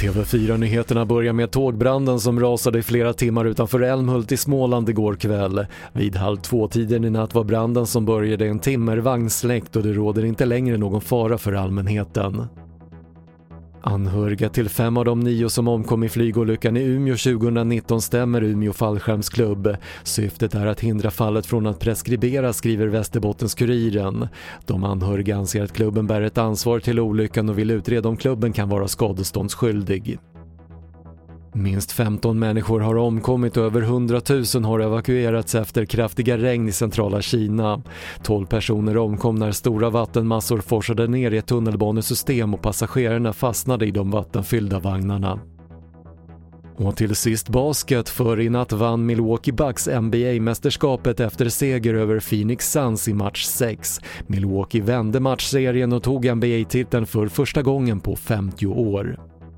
TV4-nyheterna börjar med tågbranden som rasade i flera timmar utanför Älmhult i Småland igår kväll. Vid halv två-tiden i natt var branden som började en timmervagn släckt och det råder inte längre någon fara för allmänheten. Anhöriga till fem av de nio som omkom i flygolyckan i Umeå 2019 stämmer Umeå fallskärmsklubb. Syftet är att hindra fallet från att preskriberas skriver Västerbottens-Kuriren. De anhöriga anser att klubben bär ett ansvar till olyckan och vill utreda om klubben kan vara skadeståndsskyldig. Minst 15 människor har omkommit och över 100 000 har evakuerats efter kraftiga regn i centrala Kina. 12 personer omkom när stora vattenmassor forsade ner i ett tunnelbanesystem och passagerarna fastnade i de vattenfyllda vagnarna. Och till sist basket, för i natt vann Milwaukee Bucks NBA-mästerskapet efter seger över Phoenix Suns i match 6. Milwaukee vände matchserien och tog NBA-titeln för första gången på 50 år.